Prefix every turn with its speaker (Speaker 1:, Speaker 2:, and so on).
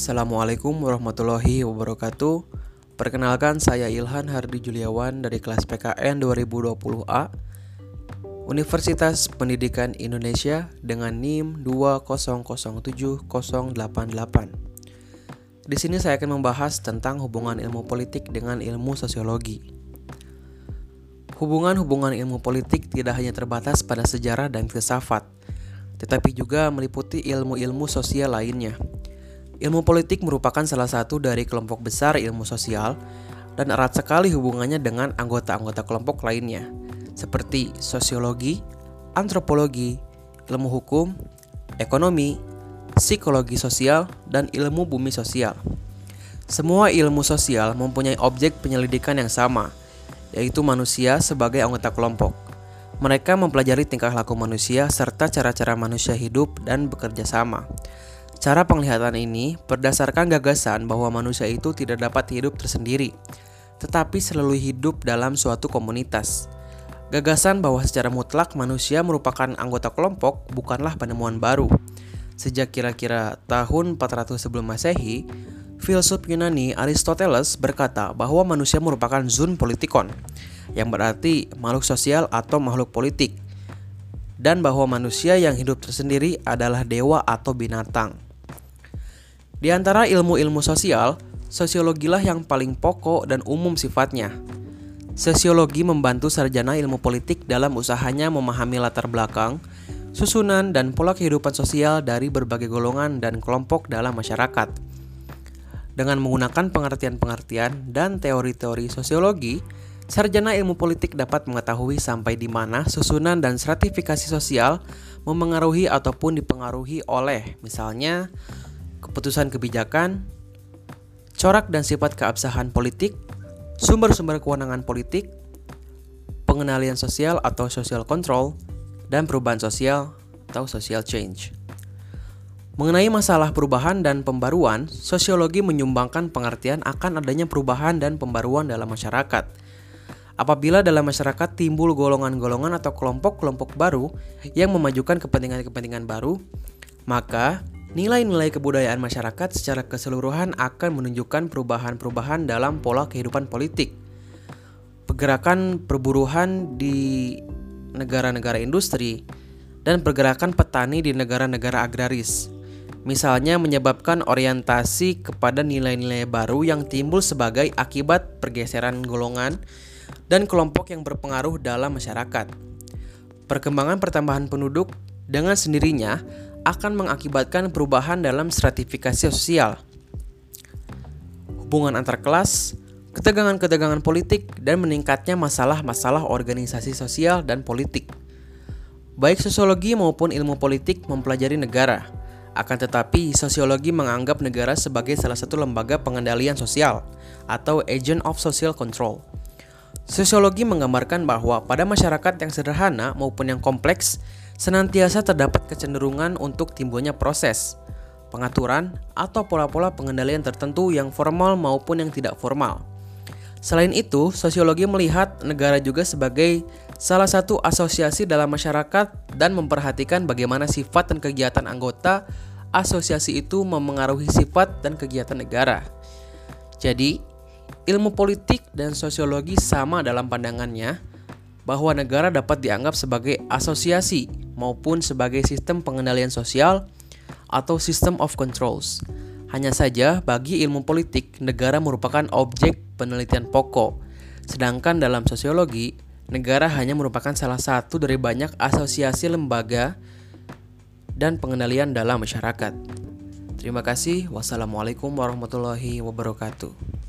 Speaker 1: Assalamualaikum warahmatullahi wabarakatuh. Perkenalkan saya Ilhan Hardi Juliawan dari kelas PKN 2020A Universitas Pendidikan Indonesia dengan NIM 2007088. Di sini saya akan membahas tentang hubungan ilmu politik dengan ilmu sosiologi. Hubungan-hubungan ilmu politik tidak hanya terbatas pada sejarah dan filsafat, tetapi juga meliputi ilmu-ilmu sosial lainnya Ilmu politik merupakan salah satu dari kelompok besar ilmu sosial dan erat sekali hubungannya dengan anggota-anggota kelompok lainnya, seperti sosiologi, antropologi, ilmu hukum, ekonomi, psikologi sosial, dan ilmu bumi sosial. Semua ilmu sosial mempunyai objek penyelidikan yang sama, yaitu manusia sebagai anggota kelompok. Mereka mempelajari tingkah laku manusia serta cara-cara manusia hidup dan bekerja sama. Cara penglihatan ini berdasarkan gagasan bahwa manusia itu tidak dapat hidup tersendiri, tetapi selalu hidup dalam suatu komunitas. Gagasan bahwa secara mutlak manusia merupakan anggota kelompok bukanlah penemuan baru. Sejak kira-kira tahun 400 sebelum Masehi, filsuf Yunani Aristoteles berkata bahwa manusia merupakan zoon politikon, yang berarti makhluk sosial atau makhluk politik, dan bahwa manusia yang hidup tersendiri adalah dewa atau binatang. Di antara ilmu-ilmu sosial, sosiologilah yang paling pokok dan umum sifatnya. Sosiologi membantu sarjana ilmu politik dalam usahanya memahami latar belakang, susunan, dan pola kehidupan sosial dari berbagai golongan dan kelompok dalam masyarakat. Dengan menggunakan pengertian-pengertian dan teori-teori sosiologi, sarjana ilmu politik dapat mengetahui sampai di mana susunan dan stratifikasi sosial memengaruhi ataupun dipengaruhi oleh, misalnya, keputusan kebijakan, corak dan sifat keabsahan politik, sumber-sumber kewenangan politik, pengenalian sosial atau social control, dan perubahan sosial atau social change. Mengenai masalah perubahan dan pembaruan, sosiologi menyumbangkan pengertian akan adanya perubahan dan pembaruan dalam masyarakat. Apabila dalam masyarakat timbul golongan-golongan atau kelompok-kelompok baru yang memajukan kepentingan-kepentingan baru, maka Nilai-nilai kebudayaan masyarakat secara keseluruhan akan menunjukkan perubahan-perubahan dalam pola kehidupan politik. Pergerakan perburuhan di negara-negara industri dan pergerakan petani di negara-negara agraris. Misalnya menyebabkan orientasi kepada nilai-nilai baru yang timbul sebagai akibat pergeseran golongan dan kelompok yang berpengaruh dalam masyarakat. Perkembangan pertambahan penduduk dengan sendirinya akan mengakibatkan perubahan dalam stratifikasi sosial, hubungan antar kelas, ketegangan-ketegangan politik, dan meningkatnya masalah-masalah organisasi sosial dan politik. Baik sosiologi maupun ilmu politik mempelajari negara, akan tetapi sosiologi menganggap negara sebagai salah satu lembaga pengendalian sosial atau agent of social control. Sosiologi menggambarkan bahwa pada masyarakat yang sederhana maupun yang kompleks, senantiasa terdapat kecenderungan untuk timbulnya proses, pengaturan, atau pola-pola pengendalian tertentu yang formal maupun yang tidak formal. Selain itu, sosiologi melihat negara juga sebagai salah satu asosiasi dalam masyarakat dan memperhatikan bagaimana sifat dan kegiatan anggota asosiasi itu memengaruhi sifat dan kegiatan negara. Jadi, ilmu politik dan sosiologi sama dalam pandangannya bahwa negara dapat dianggap sebagai asosiasi maupun sebagai sistem pengendalian sosial atau system of controls. Hanya saja bagi ilmu politik, negara merupakan objek penelitian pokok. Sedangkan dalam sosiologi, negara hanya merupakan salah satu dari banyak asosiasi lembaga dan pengendalian dalam masyarakat. Terima kasih. Wassalamualaikum warahmatullahi wabarakatuh.